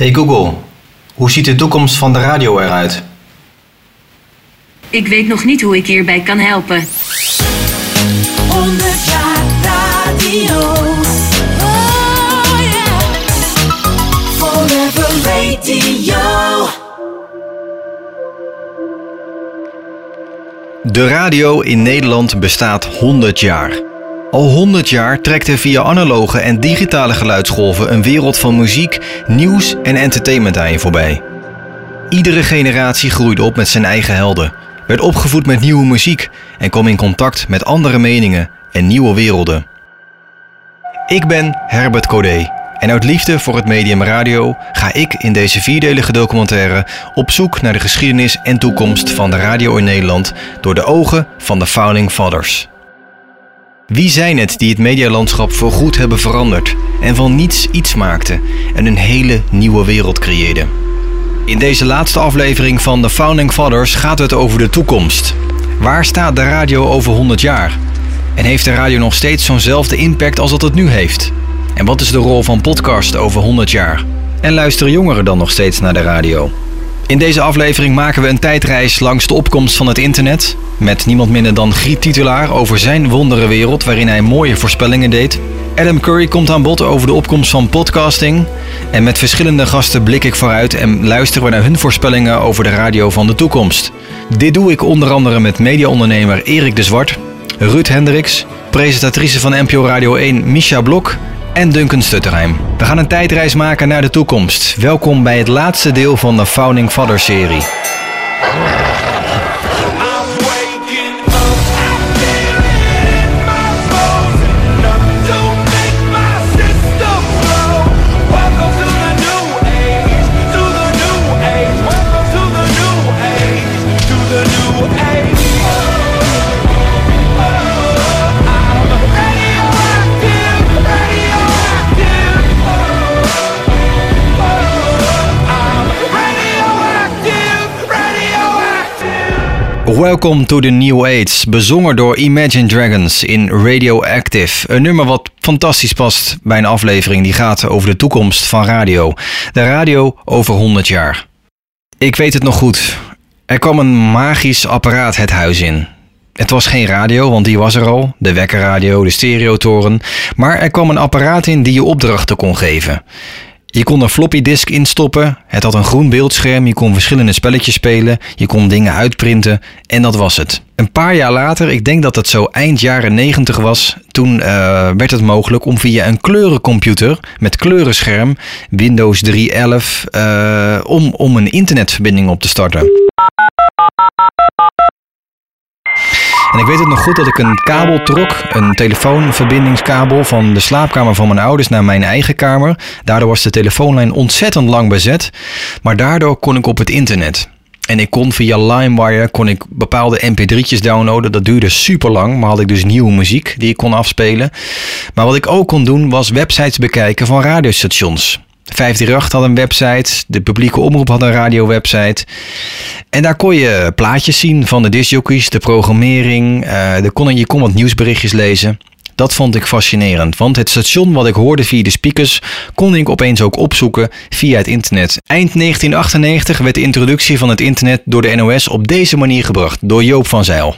Hey Google, hoe ziet de toekomst van de radio eruit? Ik weet nog niet hoe ik hierbij kan helpen. 100 jaar radio. Oh yeah. Forever radio. De radio in Nederland bestaat 100 jaar. Al 100 jaar trekt er via analoge en digitale geluidsgolven een wereld van muziek, nieuws en entertainment aan je voorbij. Iedere generatie groeide op met zijn eigen helden, werd opgevoed met nieuwe muziek en kwam in contact met andere meningen en nieuwe werelden. Ik ben Herbert Codé en uit liefde voor het medium radio ga ik in deze vierdelige documentaire op zoek naar de geschiedenis en toekomst van de radio in Nederland door de ogen van de Founding Fathers. Wie zijn het die het medialandschap voorgoed hebben veranderd en van niets iets maakten en een hele nieuwe wereld creëerden? In deze laatste aflevering van The Founding Fathers gaat het over de toekomst. Waar staat de radio over 100 jaar? En heeft de radio nog steeds zo'nzelfde impact als dat het nu heeft? En wat is de rol van podcast over 100 jaar? En luisteren jongeren dan nog steeds naar de radio? In deze aflevering maken we een tijdreis langs de opkomst van het internet. Met niemand minder dan Griet Titulaar over zijn wonderenwereld waarin hij mooie voorspellingen deed. Adam Curry komt aan bod over de opkomst van podcasting. En met verschillende gasten blik ik vooruit en luisteren we naar hun voorspellingen over de radio van de toekomst. Dit doe ik onder andere met mediaondernemer Erik de Zwart, Ruud Hendricks, presentatrice van NPO Radio 1 Misha Blok en Duncan Stutterheim. We gaan een tijdreis maken naar de toekomst. Welkom bij het laatste deel van de Founding Fathers serie. Welcome to the New Age, bezongen door Imagine Dragons in Radioactive. Een nummer wat fantastisch past bij een aflevering die gaat over de toekomst van radio. De radio over 100 jaar. Ik weet het nog goed. Er kwam een magisch apparaat het huis in. Het was geen radio, want die was er al, de wekkerradio, de stereotoren. Maar er kwam een apparaat in die je opdrachten kon geven. Je kon een floppy disk instoppen, het had een groen beeldscherm, je kon verschillende spelletjes spelen, je kon dingen uitprinten en dat was het. Een paar jaar later, ik denk dat het zo eind jaren 90 was, toen eh, werd het mogelijk om via een kleurencomputer met kleurenscherm, Windows 3.11, eh, om, om een internetverbinding op te starten. En ik weet het nog goed dat ik een kabel trok, een telefoonverbindingskabel van de slaapkamer van mijn ouders naar mijn eigen kamer. Daardoor was de telefoonlijn ontzettend lang bezet, maar daardoor kon ik op het internet. En ik kon via LimeWire kon ik bepaalde mp3'tjes downloaden. Dat duurde super lang, maar had ik dus nieuwe muziek die ik kon afspelen. Maar wat ik ook kon doen was websites bekijken van radiostations. 538 had een website, de publieke omroep had een radiowebsite. En daar kon je plaatjes zien van de discjockeys, de programmering. de kon, je kon wat nieuwsberichtjes lezen. Dat vond ik fascinerend, want het station wat ik hoorde via de speakers kon ik opeens ook opzoeken via het internet. Eind 1998 werd de introductie van het internet door de NOS op deze manier gebracht, door Joop van Zijl.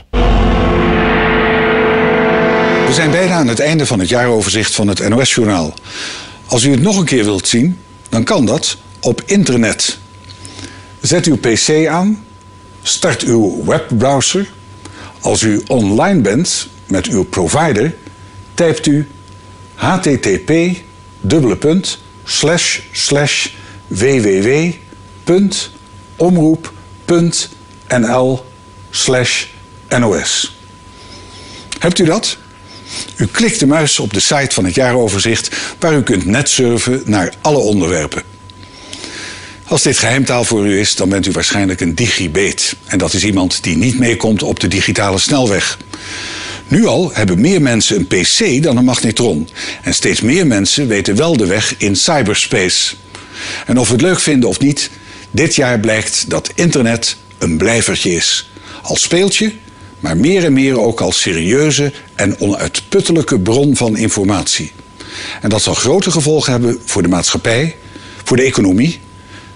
We zijn bijna aan het einde van het jaaroverzicht van het NOS-journaal. Als u het nog een keer wilt zien, dan kan dat op internet. Zet uw PC aan, start uw webbrowser. Als u online bent met uw provider, typt u http dubbele punt, slash slash www.omroep.nl slash nos. Hebt u dat? U klikt de muis op de site van het jaaroverzicht waar u kunt netsurfen naar alle onderwerpen. Als dit geheimtaal voor u is, dan bent u waarschijnlijk een digibeet. En dat is iemand die niet meekomt op de digitale snelweg. Nu al hebben meer mensen een PC dan een magnetron. En steeds meer mensen weten wel de weg in cyberspace. En of we het leuk vinden of niet, dit jaar blijkt dat internet een blijvertje is. Als speeltje, maar meer en meer ook als serieuze en onuitputtelijke bron van informatie. En dat zal grote gevolgen hebben voor de maatschappij, voor de economie,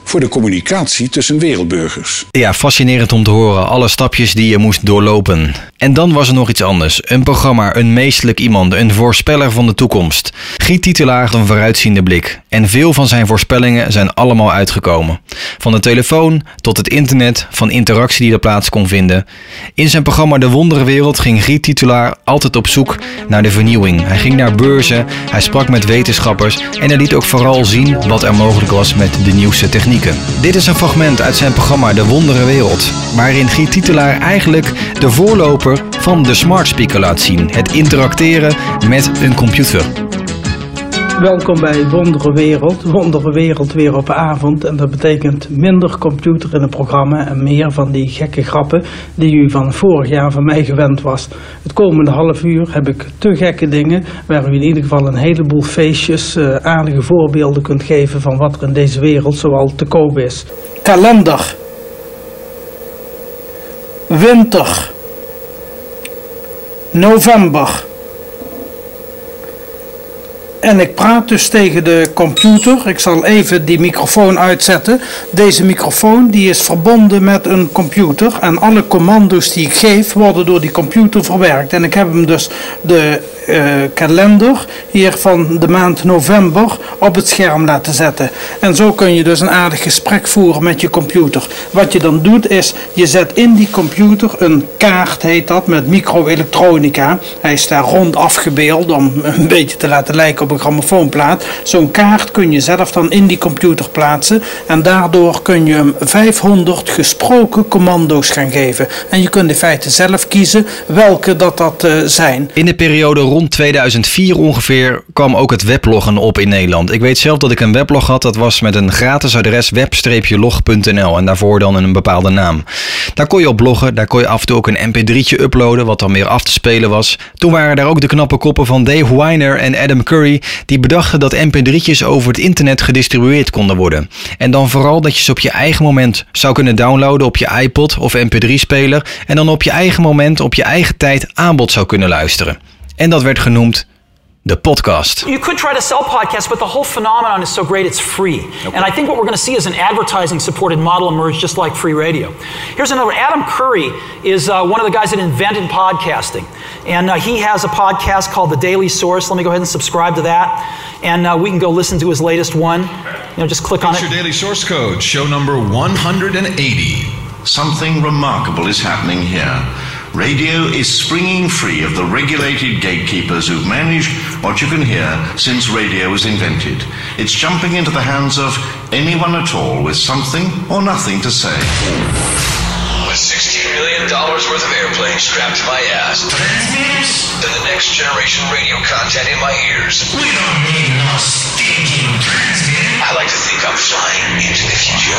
voor de communicatie tussen wereldburgers. Ja, fascinerend om te horen. Alle stapjes die je moest doorlopen. En dan was er nog iets anders. Een programma, een meestelijk iemand, een voorspeller van de toekomst. Giet Titelaar had een vooruitziende blik. En veel van zijn voorspellingen zijn allemaal uitgekomen. Van de telefoon tot het internet, van interactie die er plaats kon vinden. In zijn programma De Wonderenwereld ging Giet Titelaar altijd op zoek naar de vernieuwing. Hij ging naar beurzen, hij sprak met wetenschappers en hij liet ook vooral zien wat er mogelijk was met de nieuwste technieken. Dit is een fragment uit zijn programma De Wonderenwereld, waarin Giet Titelaar eigenlijk de voorloper van de smart speaker laat zien. Het interacteren met een computer. Welkom bij Wondere Wereld. Wondere Wereld weer op avond. En dat betekent minder computer in het programma en meer van die gekke grappen die u van vorig jaar van mij gewend was. Het komende half uur heb ik te gekke dingen waar u in ieder geval een heleboel feestjes, eh, aardige voorbeelden kunt geven van wat er in deze wereld zoal te koop is. Kalender. Winter. November. En ik praat dus tegen de computer. Ik zal even die microfoon uitzetten. Deze microfoon die is verbonden met een computer. En alle commando's die ik geef worden door die computer verwerkt. En ik heb hem dus de kalender hier van de maand november op het scherm laten zetten. En zo kun je dus een aardig gesprek voeren met je computer. Wat je dan doet is, je zet in die computer een kaart, heet dat, met microelektronica. Hij is daar rond afgebeeld om een beetje te laten lijken op een grammofoonplaat. Zo'n kaart kun je zelf dan in die computer plaatsen. En daardoor kun je hem 500 gesproken commando's gaan geven. En je kunt in feite zelf kiezen welke dat, dat eh, zijn. In de periode rond 2004 ongeveer kwam ook het webloggen op in Nederland. Ik weet zelf dat ik een weblog had, dat was met een gratis adres web-log.nl en daarvoor dan een bepaalde naam. Daar kon je op bloggen, daar kon je af en toe ook een mp3'tje uploaden wat dan weer af te spelen was. Toen waren daar ook de knappe koppen van Dave Weiner en Adam Curry die bedachten dat mp3'tjes over het internet gedistribueerd konden worden. En dan vooral dat je ze op je eigen moment zou kunnen downloaden op je iPod of mp3-speler en dan op je eigen moment, op je eigen tijd aanbod zou kunnen luisteren. En dat werd genoemd de podcast. You could try to sell podcasts, but the whole phenomenon is so great it's free. And I think what we're going to see is an advertising supported model emerge just like free radio. Here's another Adam Curry is uh, one of the guys that invented podcasting. And uh, he has a podcast called The Daily Source. Let me go ahead and subscribe to that. And uh, we can go listen to his latest one. You know, just click on It's it. your daily source code, show number 180. Something remarkable is happening here. Radio is springing free of the regulated gatekeepers who've managed what you can hear since radio was invented. It's jumping into the hands of anyone at all with something or nothing to say. With $16 million worth of airplane strapped to my ass. And the next generation radio content in my ears. We don't need no stinking transmitter. I like to think I'm flying into the future.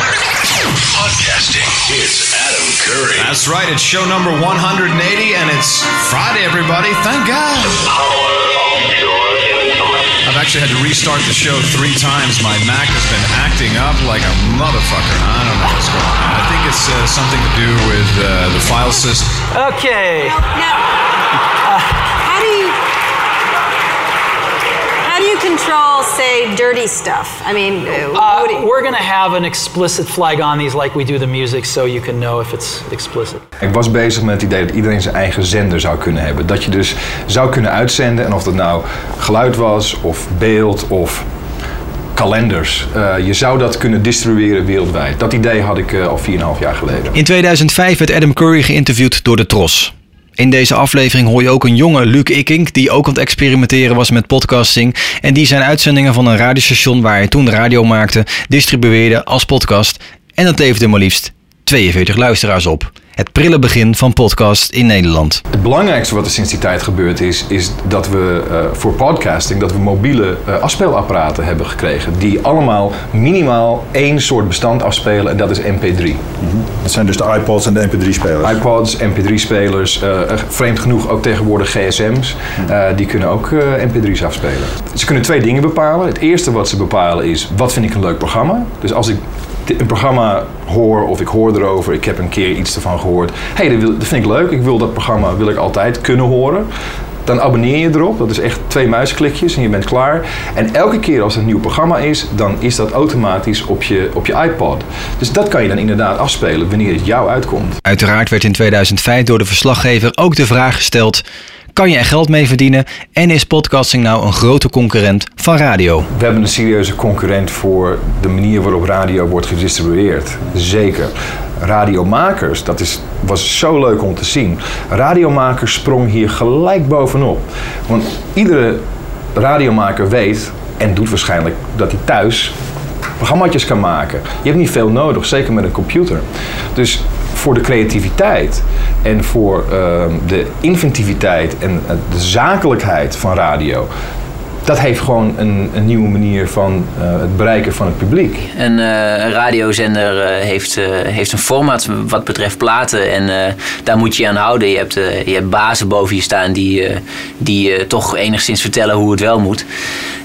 Podcasting. It's Adam Curry. That's right, it's show number 180, and it's Friday, everybody. Thank God. I've actually had to restart the show three times. My Mac has been acting up like a motherfucker. I don't know what's going on. I think it's uh, something to do with uh, the file system. Okay. Now, how do you how do you control, say, dirty stuff? I mean, uh, Uh, what do you- we're going to have an explicit flag on these like we do the music so you can know if it's explicit. Ik was bezig met het idee dat iedereen zijn eigen zender zou kunnen hebben. Dat je dus zou kunnen uitzenden en of dat nou geluid was of beeld of kalenders. Eh, je zou dat kunnen distribueren wereldwijd. Dat idee had ik eh, al 4,5 jaar geleden. In 2005 werd Adam Curry geïnterviewd door de Tros. In deze aflevering hoor je ook een jonge Luc Ikink die ook aan het experimenteren was met podcasting en die zijn uitzendingen van een radiostation waar hij toen radio maakte distribueerde als podcast en dat leverde maar liefst 42 luisteraars op. Het prille begin van podcast in Nederland. Het belangrijkste wat er sinds die tijd gebeurd is, is dat we eh, voor podcasting dat we mobiele eh, afspeelapparaten hebben gekregen. Die allemaal minimaal één soort bestand afspelen en dat is MP3. Dat zijn dus de iPods en de MP3-spelers. iPods, MP3-spelers, eh, vreemd genoeg ook tegenwoordig GSM's, eh, die kunnen ook eh, MP3's afspelen. Ze kunnen twee dingen bepalen. Het eerste wat ze bepalen is, wat vind ik een leuk programma? Dus als ik een programma hoor of ik hoor erover, ik heb een keer iets ervan gehoord. Hé, hey, dat, vind ik leuk, ik wil dat programma wil ik altijd kunnen horen. Dan abonneer je erop. Dat is echt twee muisklikjes en je bent klaar. En elke keer als er een nieuw programma is, dan is dat automatisch op je, op je iPod. Dus dat kan je dan inderdaad afspelen wanneer het jou uitkomt. Uiteraard werd in 2005 door de verslaggever ook de vraag gesteld: kan je er geld mee verdienen en is podcasting nou een grote concurrent van radio? We hebben een serieuze concurrent voor de manier waarop radio wordt gedistribueerd. Zeker. Radiomakers, dat is, was zo leuk om te zien. Radiomakers sprong hier gelijk bovenop. Want iedere radiomaker weet en doet waarschijnlijk dat hij thuis programma's kan maken. Je hebt niet veel nodig, zeker met een computer. Dus voor de creativiteit en voor ehm, de inventiviteit en eh, de zakelijkheid van radio. Dat heeft gewoon een, een nieuwe manier van eh, het bereiken van het publiek. Een eh, radiozender eh, heeft, eh, heeft een format wat betreft platen en eh, daar moet je je aan houden. Je hebt, je hebt bazen boven je staan die, eh, die eh, toch enigszins vertellen hoe het wel moet.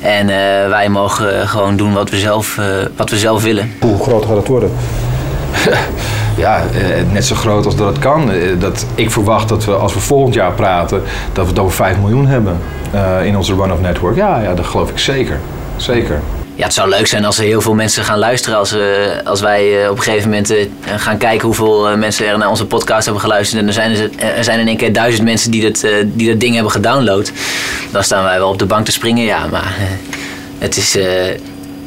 En eh, wij mogen gewoon doen wat we, zelf, eh, wat we zelf willen. Hoe groot gaat het worden? Ja, eh, net zo groot als dat het kan. Eh, dat, ik verwacht dat we als we volgend jaar praten, dat we het over 5 miljoen hebben eh, in onze run-off network. Ja, ja, dat geloof ik zeker. Zeker. Ja, het zou leuk zijn als er heel veel mensen gaan luisteren. Als, we, als wij op een gegeven moment gaan kijken hoeveel mensen er naar onze podcast hebben geluisterd. En er zijn, er, er zijn in één keer duizend mensen die dat, die dat ding hebben gedownload. Dan staan wij wel op de bank te springen, ja. Maar het is,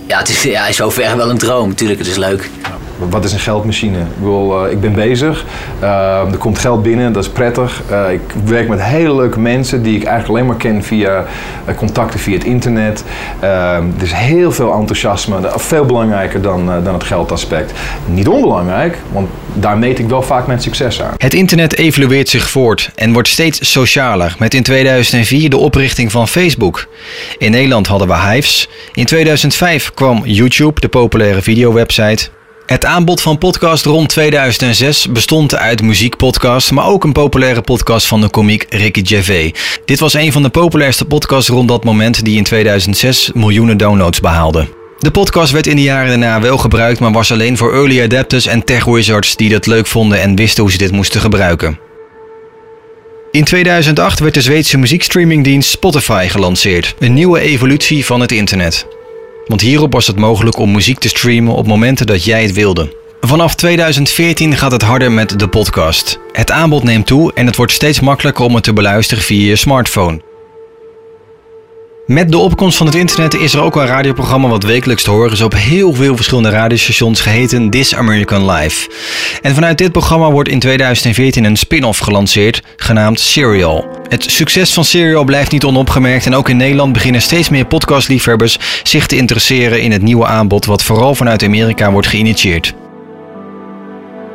ja, het is ja, in zoverre wel een droom. Tuurlijk, het is leuk. Wat is een geldmachine? Ik, eh, ik ben bezig, Eh, er komt geld binnen, dat is prettig. Eh, ik werk met hele leuke mensen die ik eigenlijk alleen maar ken via eh, contacten via het internet. Eh, er is heel veel enthousiasme, veel belangrijker dan, dan het geldaspect. Niet onbelangrijk, want daar meet ik wel vaak mijn succes aan. Het internet evolueert zich voort en wordt steeds socialer, met in 2004 de oprichting van Facebook. In Nederland hadden we Hives. In 2005 kwam YouTube, de populaire videowebsite. Het aanbod van podcast rond 2006 bestond uit muziekpodcasts, maar ook een populaire podcast van de komiek Ricky Gervais. Dit was een van de populairste podcasts rond dat moment die in 2006 miljoenen downloads behaalde. De podcast werd in de jaren daarna wel gebruikt, maar was alleen voor early adapters en tech wizards die dat leuk vonden en wisten hoe ze dit moesten gebruiken. In 2008 werd de Zweedse muziekstreamingdienst Spotify gelanceerd, een nieuwe evolutie van het internet. Want hierop was het mogelijk om muziek te streamen op momenten dat jij het wilde. Vanaf 2014 gaat het harder met de podcast. Het aanbod neemt toe en het wordt steeds makkelijker om het te beluisteren via je smartphone. Met de opkomst van het internet is er ook een radioprogramma wat wekelijks te horen is op heel veel verschillende radiostations geheten This American Life. En vanuit dit programma wordt in 2014 een spin-off gelanceerd genaamd Serial. Het succes van Serial blijft niet onopgemerkt en ook in Nederland beginnen steeds meer podcastliefhebbers zich te interesseren in het nieuwe aanbod wat vooral vanuit Amerika wordt geïnitieerd.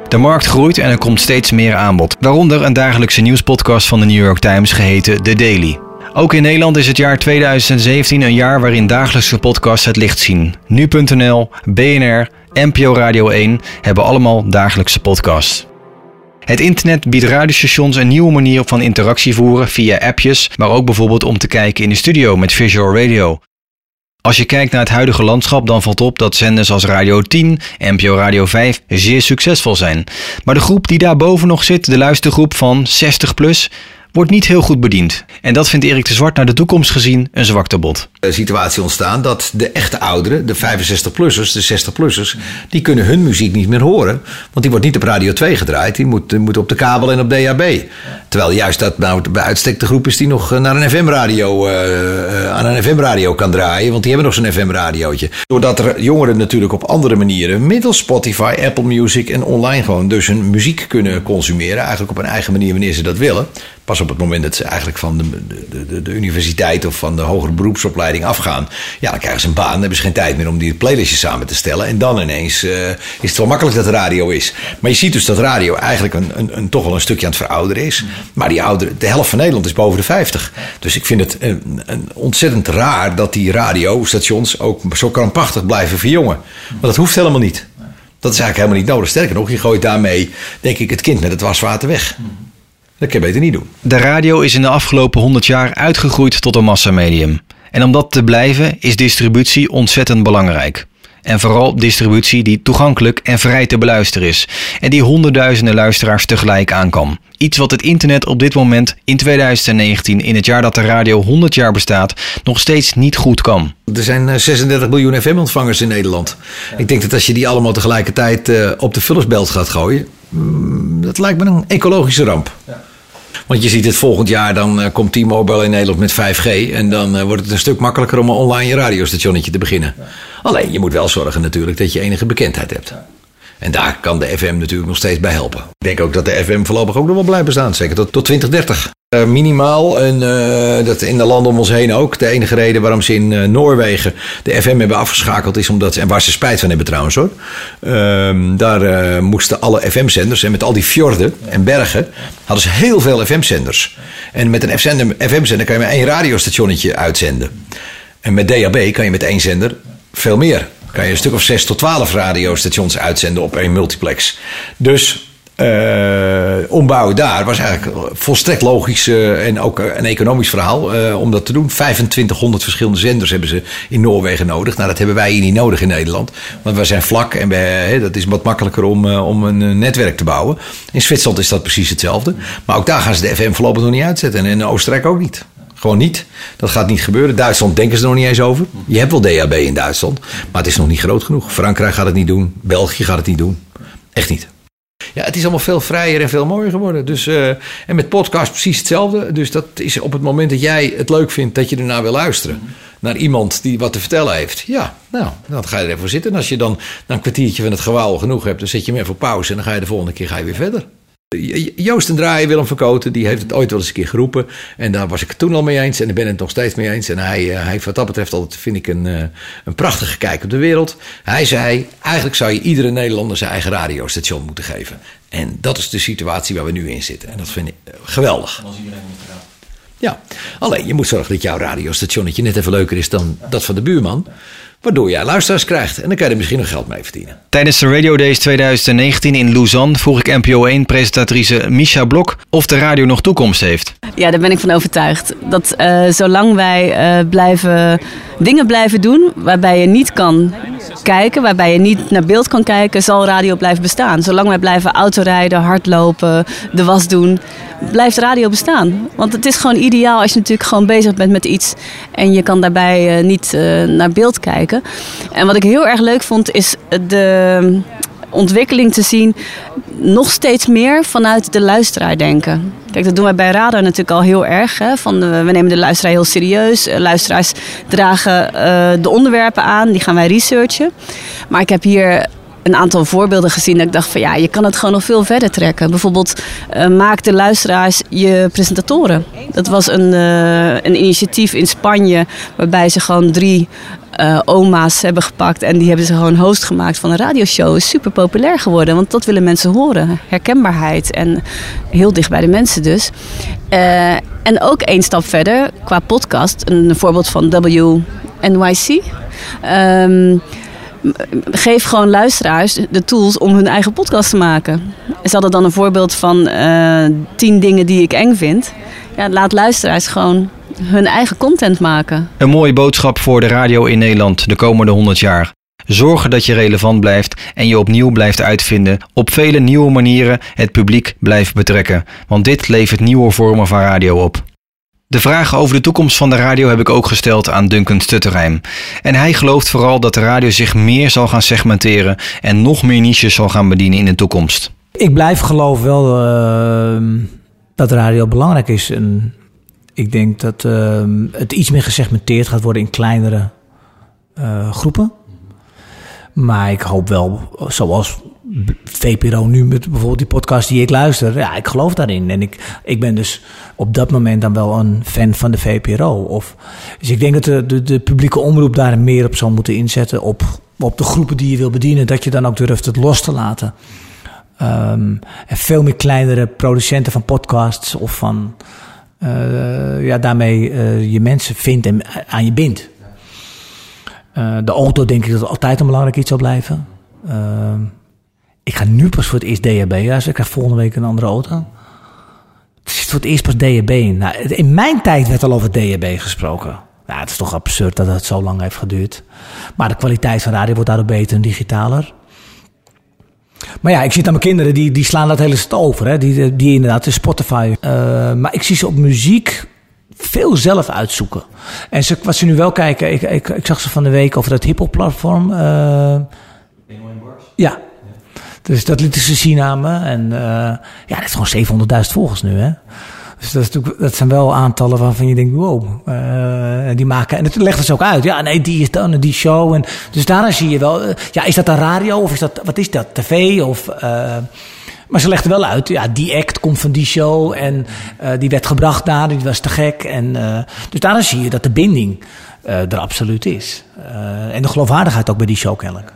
De markt groeit en er komt steeds meer aanbod, waaronder een dagelijkse nieuwspodcast van de New York Times geheten The Daily. Ook in Nederland is het jaar 2017 een jaar waarin dagelijkse podcasts het licht zien. Nu.nl, BNR, NPO Radio 1 hebben allemaal dagelijkse podcasts. Het internet biedt radiostations een nieuwe manier van interactie voeren via appjes, maar ook bijvoorbeeld om te kijken in de studio met visual radio. Als je kijkt naar het huidige landschap, dan valt op dat zenders als Radio 10 en NPO Radio 5 zeer succesvol zijn. Maar de groep die daarboven nog zit, de luistergroep van 60 plus, wordt niet heel goed bediend. En dat vindt Erik de Zwart naar de toekomst gezien een zwaktebod. Een situatie ontstaan dat de echte ouderen, de 65-plussers, de 60-plussers, die kunnen hun muziek niet meer horen. Want die wordt niet op Radio 2 gedraaid, die moet, moet op de kabel en op DHB. Terwijl juist dat nou bij uitstek de groep is die nog naar een FM-radio, eh, aan een FM-radio kan draaien. Want die hebben nog zo'n FM-radiootje. Doordat er jongeren natuurlijk op andere manieren, middels Spotify, Apple Music en online gewoon dus hun muziek kunnen consumeren. Eigenlijk op een eigen manier wanneer ze dat willen. Pas op het moment dat ze eigenlijk van de, de, de, de universiteit of van de hogere beroepsopleiding afgaan. Ja, dan krijgen ze een baan. Dan hebben ze geen tijd meer om die playlistjes samen te stellen. En dan ineens uh, is het wel makkelijk dat radio is. Maar je ziet dus dat radio eigenlijk een, een, een, toch wel een stukje aan het verouderen is. Maar die ouderen, de helft van Nederland is boven de 50. Dus ik vind het een, een ontzettend raar dat die radiostations ook zo krampachtig blijven verjongen. Want dat hoeft helemaal niet. Dat is eigenlijk helemaal niet nodig. Sterker nog, je gooit daarmee, denk ik, het kind met het waswater weg. Dat kan je beter niet doen. De radio is in de afgelopen 100 jaar uitgegroeid tot een massamedium. En om dat te blijven is distributie ontzettend belangrijk. En vooral distributie die toegankelijk en vrij te beluisteren is. En die honderdduizenden luisteraars tegelijk aan kan. Iets wat het internet op dit moment in 2019, in het jaar dat de radio 100 jaar bestaat, nog steeds niet goed kan. Er zijn eh, 36 miljoen FM-ontvangers in Nederland. Ik denk dat als je die allemaal tegelijkertijd eh, op de vullersbelt gaat gooien, mm, dat lijkt me een ecologische ramp. Want je ziet het volgend jaar, dan eh, komt T-Mobile in Nederland met 5G. En dan eh, wordt het een stuk makkelijker om een online je radiostationnetje te beginnen. Alleen, je moet wel zorgen natuurlijk dat je enige bekendheid hebt. En daar kan de FM natuurlijk nog steeds bij helpen. Ik denk ook dat de FM voorlopig ook nog wel blijft bestaan. Zeker tot, tot 2030. Eh, minimaal, en eh, dat in de landen om ons heen ook. De enige reden waarom ze in eh, Noorwegen de FM hebben afgeschakeld is omdat, en waar ze spijt van hebben trouwens hoor. Ehm, daar moesten alle FM-zenders, en met al die fjorden en bergen, hadden ze heel veel FM-zenders. En met een FM-zender kan je maar één radiostationnetje uitzenden. En met DAB kan je met één zender veel meer. Kan je een stuk of 6 tot 12 radiostations uitzenden op één multiplex. Dus eh, ombouwen daar was eigenlijk volstrekt logisch eh, en ook eh, een economisch verhaal eh, om dat te doen. 2500 verschillende zenders hebben ze in Noorwegen nodig. Nou, dat hebben wij hier niet nodig in Nederland. Want wij zijn vlak en dat is wat makkelijker om, om een netwerk te bouwen. In Zwitserland is dat precies hetzelfde. Maar ook daar gaan ze de FM voorlopig nog niet uitzetten. En in Oostenrijk ook niet. Gewoon niet. Dat gaat niet gebeuren. Duitsland denken ze er nog niet eens over. Je hebt wel DHB in Duitsland, maar het is nog niet groot genoeg. Frankrijk gaat het niet doen. België gaat het niet doen. Echt niet. Ja, het is allemaal veel vrijer en veel mooier geworden. Dus, eh, en met podcast precies hetzelfde. Dus dat is op het moment dat jij het leuk vindt dat je ernaar wil luisteren. Naar iemand die wat te vertellen heeft. Ja, nou, dan ga je er even voor zitten. En als je dan na een kwartiertje van het gewauw genoeg hebt, dan zet je hem even op pauze. En dan ga je de volgende keer ga je weer verder. Jo- Joost en Draaien, Willem Verkoten, die heeft het ooit wel eens een keer geroepen. En daar was ik het toen al mee eens en ik ben het nog steeds mee eens. En hij, eh, hij heeft wat dat betreft altijd, vind ik, een, eh, een prachtige kijk op de wereld. Hij zei, eigenlijk zou je iedere Nederlander zijn eigen radiostation moeten geven. En dat is de situatie waar we nu in zitten. En dat vind ik eh, geweldig. Ja, alleen je moet zorgen dat jouw radiostationnetje net even leuker is dan dat van de buurman. Waardoor jij luisteraars krijgt. En dan kan je er misschien nog geld mee verdienen. Tijdens de Radio Days 2019 in Lausanne vroeg ik NPO 1-presentatrice Misha Blok of de radio nog toekomst heeft. Ja, daar ben ik van overtuigd. Dat eh, zolang wij eh, blijven, dingen blijven doen waarbij je niet kan kijken, waarbij je niet naar beeld kan kijken, zal radio blijven bestaan. Zolang wij blijven autorijden, hardlopen, de was doen, blijft radio bestaan. Want het is gewoon ideaal als je natuurlijk gewoon bezig bent met iets en je kan daarbij eh, niet eh, naar beeld kijken. En wat ik heel erg leuk vond is de ontwikkeling te zien nog steeds meer vanuit de luisteraar denken. Kijk, dat doen wij bij Radar natuurlijk al heel erg. Hè? Van, eh, we nemen de luisteraar heel serieus. Eh, luisteraars dragen eh, de onderwerpen aan, die gaan wij researchen. Maar ik heb hier een aantal voorbeelden gezien dat ik dacht van ja, je kan het gewoon nog veel verder trekken. Bijvoorbeeld eh, maak de luisteraars je presentatoren. Dat was een, eh, een initiatief in Spanje waarbij ze gewoon drie eh, oma's hebben gepakt en die hebben ze gewoon host gemaakt van een radioshow. Is super populair geworden, want dat willen mensen horen. Herkenbaarheid en heel dicht bij de mensen dus. En ook één stap verder qua podcast, een voorbeeld van WNYC. Ehm geef gewoon luisteraars de tools om hun eigen podcast te maken. Ze hadden dan een voorbeeld van eh, tien dingen die ik eng vind. Ja, laat luisteraars gewoon hun eigen content maken. Een mooie boodschap voor de radio in Nederland de komende 100 jaar. Zorgen dat je relevant blijft en je opnieuw blijft uitvinden. Op vele nieuwe manieren het publiek blijft betrekken. Want dit levert nieuwe vormen van radio op. De vragen over de toekomst van de radio heb ik ook gesteld aan Duncan Stutterheim. En hij gelooft vooral dat de radio zich meer zal gaan segmenteren en nog meer niches zal gaan bedienen in de toekomst. Ik blijf geloven wel eh, dat radio belangrijk is. En ik denk dat eh, het iets meer gesegmenteerd gaat worden in kleinere eh, groepen. Maar ik hoop wel, zoals VPRO nu met bijvoorbeeld die podcast die ik luister. Ja, ik geloof daarin. En ik, ik ben dus op dat moment dan wel een fan van de VPRO. Of, dus ik denk dat de, de, publieke omroep daar meer op zou moeten inzetten. Op, op de groepen die je wil bedienen. Dat je dan ook durft het los te laten. Ehm, en veel meer kleinere producenten van podcasts of van eh, ja, daarmee eh, je mensen vindt en aan je bindt. Eh, de auto denk ik dat altijd een belangrijk iets zal blijven. Ik ga nu pas voor het eerst DHB. Ik krijg volgende week een andere auto. Het zit voor het eerst pas DHB in. Nou, in mijn tijd werd al over DHB gesproken. Nou, het is toch absurd dat het zo lang heeft geduurd. Maar de kwaliteit van radio wordt daardoor beter en digitaler. Maar ja, ik zit aan mijn kinderen, die, die slaan dat hele stuk over. Hè? Die, die inderdaad, de Spotify. Eh, maar ik zie ze op muziek veel zelf uitzoeken. En ze, wat ze nu wel kijken, ik, ik, ik zag ze van de week over dat hip-hop platform. eh, ja. Dus dat lieten ze zien aan me. En eh, ja, dat heeft gewoon 700.000 volgers nu, hè. Dus dat, is natuurlijk, dat zijn wel aantallen waarvan je denkt, wow. eh, die maken, en het legt het ook uit. Ja, nee, die is dan, die show. En, dus daarna zie je wel, eh, ja, is dat een radio of is dat, wat is dat, tv? Of, maar ze legden wel uit, ja, die act komt van die show en die werd gebracht daar, die was te gek. En, dus daarna zie je dat de binding er absoluut is. En de geloofwaardigheid ook bij die show kennelijk.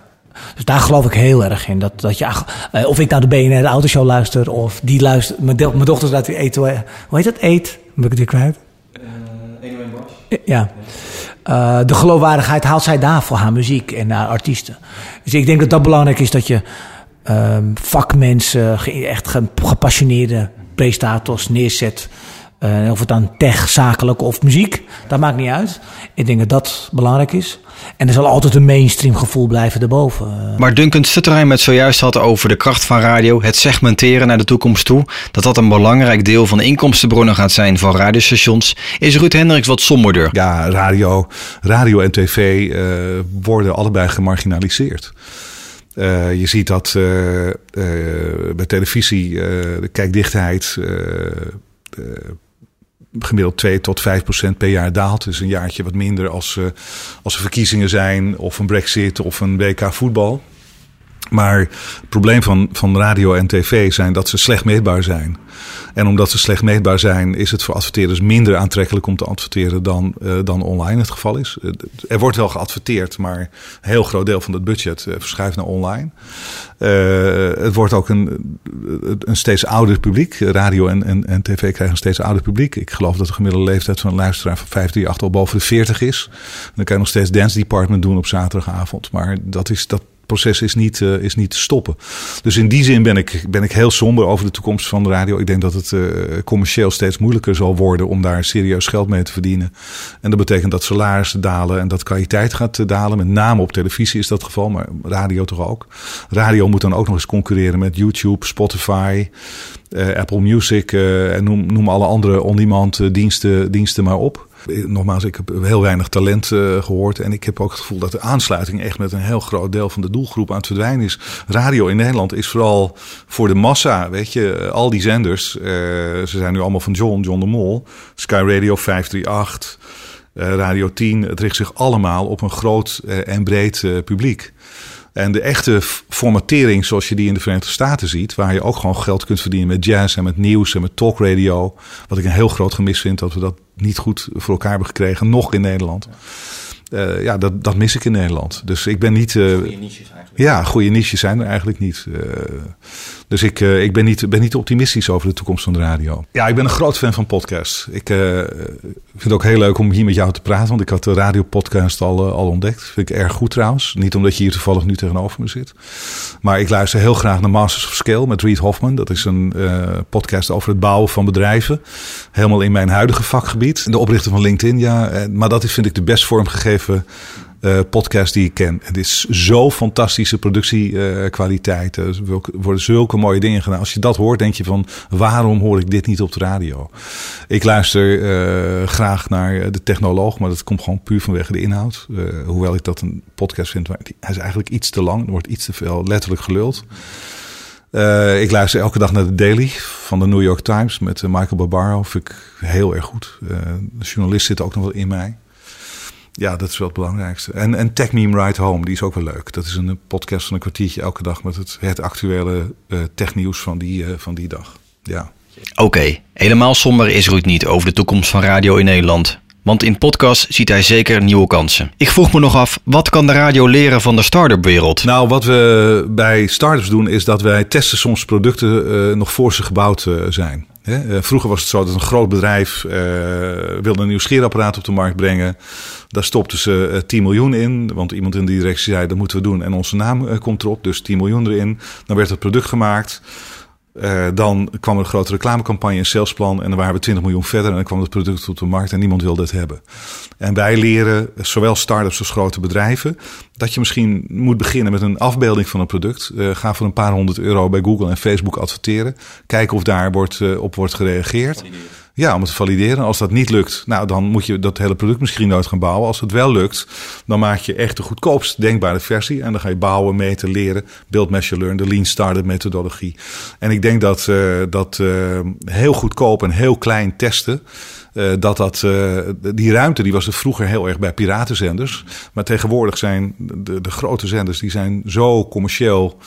Dus daar geloof ik heel erg in. Dat, dat je, eh, of ik naar de BNR de autoshow luister, of die luistert. Mijn, mijn dochter laat die eten. eh, Hoe heet dat? Eet? Ben ik het weer kwijt? Ja. Eh, de geloofwaardigheid haalt zij daar voor haar muziek en haar artiesten. Dus ik denk dat dat belangrijk is dat je ehm, vakmensen, echt ge- gepassioneerde prestators neerzet. Eh, of het dan tech, zakelijk of muziek, dat maakt niet uit. Ik denk dat dat belangrijk is. En er zal altijd een mainstream gevoel blijven erboven. Eh, Waar Duncan Stutterheim het zojuist had over de kracht van radio, het segmenteren naar de toekomst toe, dat dat een belangrijk deel van de inkomstenbronnen gaat zijn van radiostations, is Ruud Hendricks wat somberder. Ja, radio, radio en tv eh, worden allebei gemarginaliseerd. Eh, je ziet dat eh, eh, bij televisie eh, de kijkdichtheid eh, eh, gemiddeld 2 tot 5 procent per jaar daalt. Dus een jaartje wat minder als, eh, als er verkiezingen zijn of een brexit of een WK voetbal. Maar het probleem van, van radio en tv zijn dat ze slecht meetbaar zijn. En omdat ze slecht meetbaar zijn, is het voor adverteerders minder aantrekkelijk om te adverteren dan, eh, dan online het geval is. Eh, Er wordt wel geadverteerd, maar een heel groot deel van het budget eh, verschuift naar online. Het wordt ook een, een steeds ouder publiek. Radio en, en, en tv krijgen een steeds ouder publiek. Ik geloof dat de gemiddelde leeftijd van een luisteraar van 538 al boven de 40 is. Dan kan je nog steeds dance department doen op zaterdagavond. Maar dat is dat proces is niet, eh, is niet te stoppen. Dus in die zin ben ik, ben ik heel somber over de toekomst van de radio. Ik denk dat het eh, commercieel steeds moeilijker zal worden om daar serieus geld mee te verdienen. En dat betekent dat salarissen dalen en dat kwaliteit gaat eh, dalen. Met name op televisie is dat geval, maar radio toch ook. Radio moet dan ook nog eens concurreren met YouTube, Spotify, Apple Music en noem, noem alle andere on-demand diensten, diensten maar op. Eh, Nogmaals, ik heb heel weinig talent eh, gehoord. En ik heb ook het gevoel dat de aansluiting echt met een heel groot deel van de doelgroep aan het verdwijnen is. Radio in Nederland is vooral voor de massa. Weet je, eh, al die zenders, ze zijn nu allemaal van John, John de Mol, Sky Radio 538, eh, Radio 10. Het richt zich allemaal op een groot en breed publiek. En de echte formatering zoals je die in de Verenigde Staten ziet, waar je ook gewoon geld kunt verdienen met jazz en met nieuws en met talkradio. Wat ik een heel groot gemis vind dat we dat niet goed voor elkaar hebben gekregen, nog in Nederland. Eh, ja, dat, dat mis ik in Nederland. Dus ik ben niet. eh, Goeie niches eigenlijk. Ja, goede niches zijn er eigenlijk niet. Eh, dus ik, eh, ik ben, niet, ben niet optimistisch over de toekomst van de radio. Ja, ik ben een groot fan van podcasts. Ik eh, vind het ook heel leuk om hier met jou te praten, want ik had de radiopodcast al, eh, al ontdekt. Vind ik erg goed trouwens. Niet omdat je hier toevallig nu tegenover me zit. Maar ik luister heel graag naar Masters of Scale met Reed Hoffman. Dat is een podcast over het bouwen van bedrijven. Helemaal in mijn huidige vakgebied. De oprichter van LinkedIn, ja. Maar dat is, vind ik, de best vormgegeven eh, podcast die ik ken. Het is zo fantastische productiekwaliteit. er worden zulke mooie dingen gedaan. Als je dat hoort, denk je van... waarom hoor ik dit niet op de radio? Ik luister eh, graag naar de technoloog... maar dat komt gewoon puur vanwege de inhoud. Eh, hoewel ik dat een podcast vind... hij is eigenlijk iets te lang. Er wordt iets te veel letterlijk geluld. Eh, ik luister elke dag naar de Daily van de New York Times... met eh, Michael Barbaro. Vind ik heel erg goed. Eh, de journalist zit ook nog wel in mij. Ja, dat is wel het belangrijkste. En, en Tech Meme Ride Home, die is ook wel leuk. Dat is een podcast van een kwartiertje elke dag met het, het actuele eh technieuws van die, eh, van die dag. Ja. Oké, helemaal somber is Ruud niet over de toekomst van radio in Nederland. Want in podcast ziet hij zeker nieuwe kansen. Ik vroeg me nog af, wat kan de radio leren van de start-up wereld? Nou, wat we bij startups doen is dat wij testen soms producten eh, nog voor ze gebouwd eh, zijn. Eh, vroeger was het zo dat een groot bedrijf eh, wilde een nieuw scheerapparaat op de markt brengen. Daar stopten ze eh, 10 miljoen in, want iemand in de directie zei dat moeten we doen en onze naam eh, komt erop. Dus 10 miljoen erin. Dan werd het product gemaakt. Eh, dan kwam er een grote reclamecampagne, een salesplan. En dan waren we 20 miljoen verder. En dan kwam het product op de markt en niemand wilde het hebben. En wij leren, zowel start-ups als grote bedrijven, dat je misschien moet beginnen met een afbeelding van een product. Eh, ga voor een paar honderd euro bij Google en Facebook adverteren. Kijken of daar wordt, eh, op wordt gereageerd. Ja, om het te valideren. Als dat niet lukt, nou, dan moet je dat hele product misschien nooit gaan bouwen. Als het wel lukt, dan maak je echt de goedkoopst denkbare versie. En dan ga je bouwen, meten, leren. Build, measure, learn, de lean startup methodologie. En ik denk dat, eh, dat eh, heel goedkoop en heel klein testen... eh, dat dat, die ruimte die was er vroeger heel erg bij piratenzenders. Maar tegenwoordig zijn de, de grote zenders die zijn zo commercieel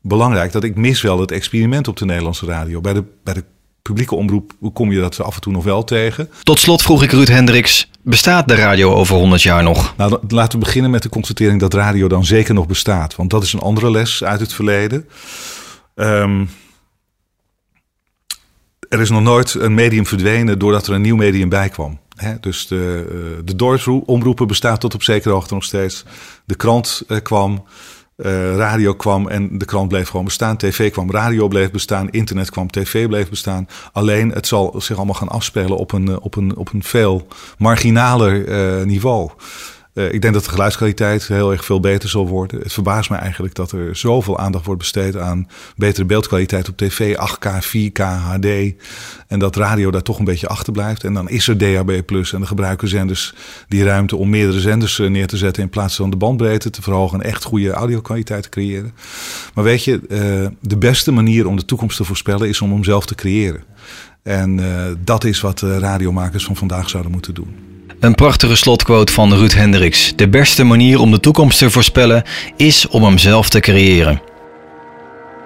belangrijk... dat ik mis wel het experiment op de Nederlandse radio. Bij de, bij de publieke omroep kom je dat af en toe nog wel tegen. Tot slot vroeg ik Ruud Hendricks, bestaat de radio over 100 jaar nog? Nou, laten we beginnen met de constatering dat radio dan zeker nog bestaat. Want dat is een andere les uit het verleden. Ehm, er is nog nooit een medium verdwenen doordat er een nieuw medium bij kwam. Dus de, eh, de dorpsomroepen bestaat tot op zekere hoogte nog steeds. De krant eh, kwam, eh, radio kwam en de krant bleef gewoon bestaan. TV kwam, radio bleef bestaan, internet kwam, tv bleef bestaan. Alleen het zal zich allemaal gaan afspelen op een, eh, op een, op een veel marginaler eh, niveau. Eh, ik denk dat de geluidskwaliteit heel erg veel beter zal worden. Het verbaast me eigenlijk dat er zoveel aandacht wordt besteed aan betere beeldkwaliteit op tv, 8K, 4K, HD. En dat radio daar toch een beetje achter blijft. En dan is er DAB Plus en de gebruiken zenders die ruimte om meerdere zenders eh, neer te zetten in plaats van de bandbreedte te verhogen en echt goede audiokwaliteit te creëren. Maar weet je, eh, de beste manier om de toekomst te voorspellen is om hem zelf te creëren. En dat is wat radiomakers van vandaag zouden moeten doen. Een prachtige slotquote van Ruud Hendricks. De beste manier om de toekomst te voorspellen is om hem zelf te creëren.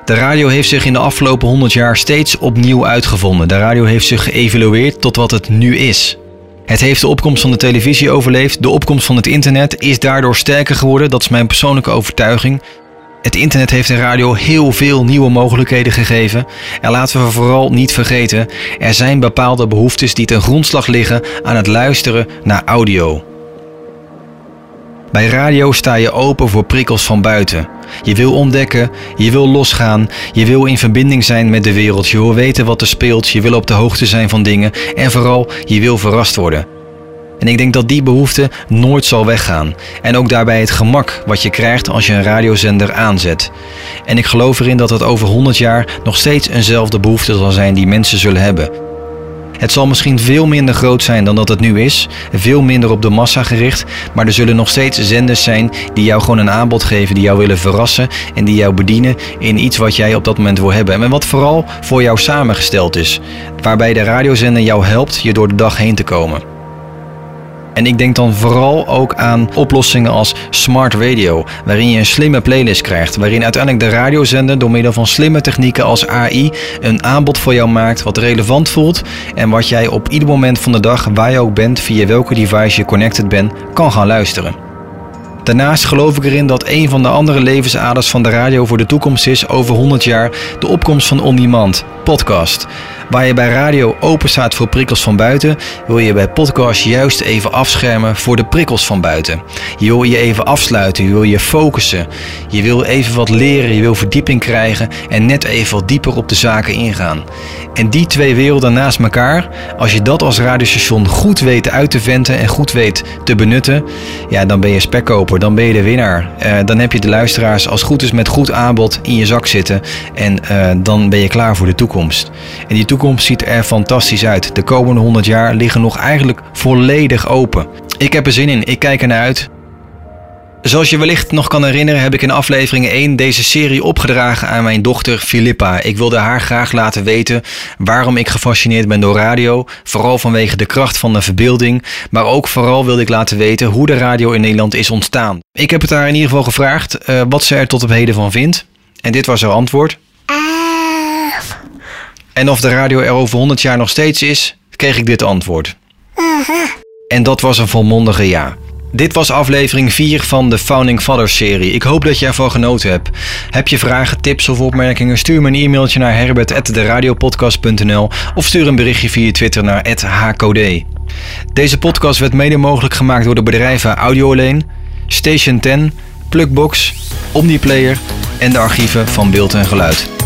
De radio heeft zich in de afgelopen 100 jaar steeds opnieuw uitgevonden. De radio heeft zich geëvalueerd tot wat het nu is. Het heeft de opkomst van de televisie overleefd. De opkomst van het internet is daardoor sterker geworden. Dat is mijn persoonlijke overtuiging. Het internet heeft de radio heel veel nieuwe mogelijkheden gegeven. En laten we vooral niet vergeten, er zijn bepaalde behoeftes die ten grondslag liggen aan het luisteren naar audio. Bij radio sta je open voor prikkels van buiten. Je wil ontdekken, je wil losgaan, je wil in verbinding zijn met de wereld, je wil weten wat er speelt, je wil op de hoogte zijn van dingen en vooral je wil verrast worden. En ik denk dat die behoefte nooit zal weggaan. En ook daarbij het gemak wat je krijgt als je een radiozender aanzet. En ik geloof erin dat het over 100 jaar nog steeds eenzelfde behoefte zal zijn die mensen zullen hebben. Het zal misschien veel minder groot zijn dan dat het nu is, veel minder op de massa gericht, maar er zullen nog steeds zenders zijn die jou gewoon een aanbod geven, die jou willen verrassen en die jou bedienen in iets wat jij op dat moment wil hebben. En wat vooral voor jou samengesteld is, waarbij de radiozender jou helpt je door de dag heen te komen. En ik denk dan vooral ook aan oplossingen als smart radio, waarin je een slimme playlist krijgt, waarin uiteindelijk de radiozender door middel van slimme technieken als AI een aanbod voor jou maakt wat relevant voelt en wat jij op ieder moment van de dag, waar je ook bent, via welke device je connected bent, kan gaan luisteren. Daarnaast geloof ik erin dat een van de andere levensaders van de radio voor de toekomst is over 100 jaar de opkomst van on-demand, podcast. Waar je bij radio open staat voor prikkels van buiten, wil je bij podcast juist even afschermen voor de prikkels van buiten. Je wil je even afsluiten, je wil je focussen. Je wil even wat leren, je wil verdieping krijgen en net even wat dieper op de zaken ingaan. En die twee werelden naast elkaar, als je dat als radiostation goed weet uit te venten en goed weet te benutten, ja, dan ben je spekkoper, dan ben je de winnaar. Eh, dan heb je de luisteraars als goed is met goed aanbod in je zak zitten en eh, dan ben je klaar voor de toekomst. En die toekomst ziet er fantastisch uit. De komende 100 jaar liggen nog eigenlijk volledig open. Ik heb er zin in, ik kijk ernaar uit. Zoals je wellicht nog kan herinneren, heb ik in aflevering 1 deze serie opgedragen aan mijn dochter Filippa. Ik wilde haar graag laten weten waarom ik gefascineerd ben door radio. Vooral vanwege de kracht van de verbeelding. Maar ook vooral wilde ik laten weten hoe de radio in Nederland is ontstaan. Ik heb het haar in ieder geval gevraagd eh, wat ze er tot op heden van vindt. En dit was haar antwoord. En of de radio er over 100 jaar nog steeds is, kreeg ik dit antwoord. En dat was een volmondige ja. Dit was aflevering 4 van de Founding Fathers serie. Ik hoop dat je ervan genoten hebt. Heb je vragen, tips of opmerkingen? Stuur me een e-mailtje naar herbert.deradiopodcast.nl of stuur een berichtje via Twitter naar @hkd. Deze podcast werd mede mogelijk gemaakt door de bedrijven Audio Alleen, Station 10, Plugbox, Omniplayer en de archieven van Beeld en Geluid.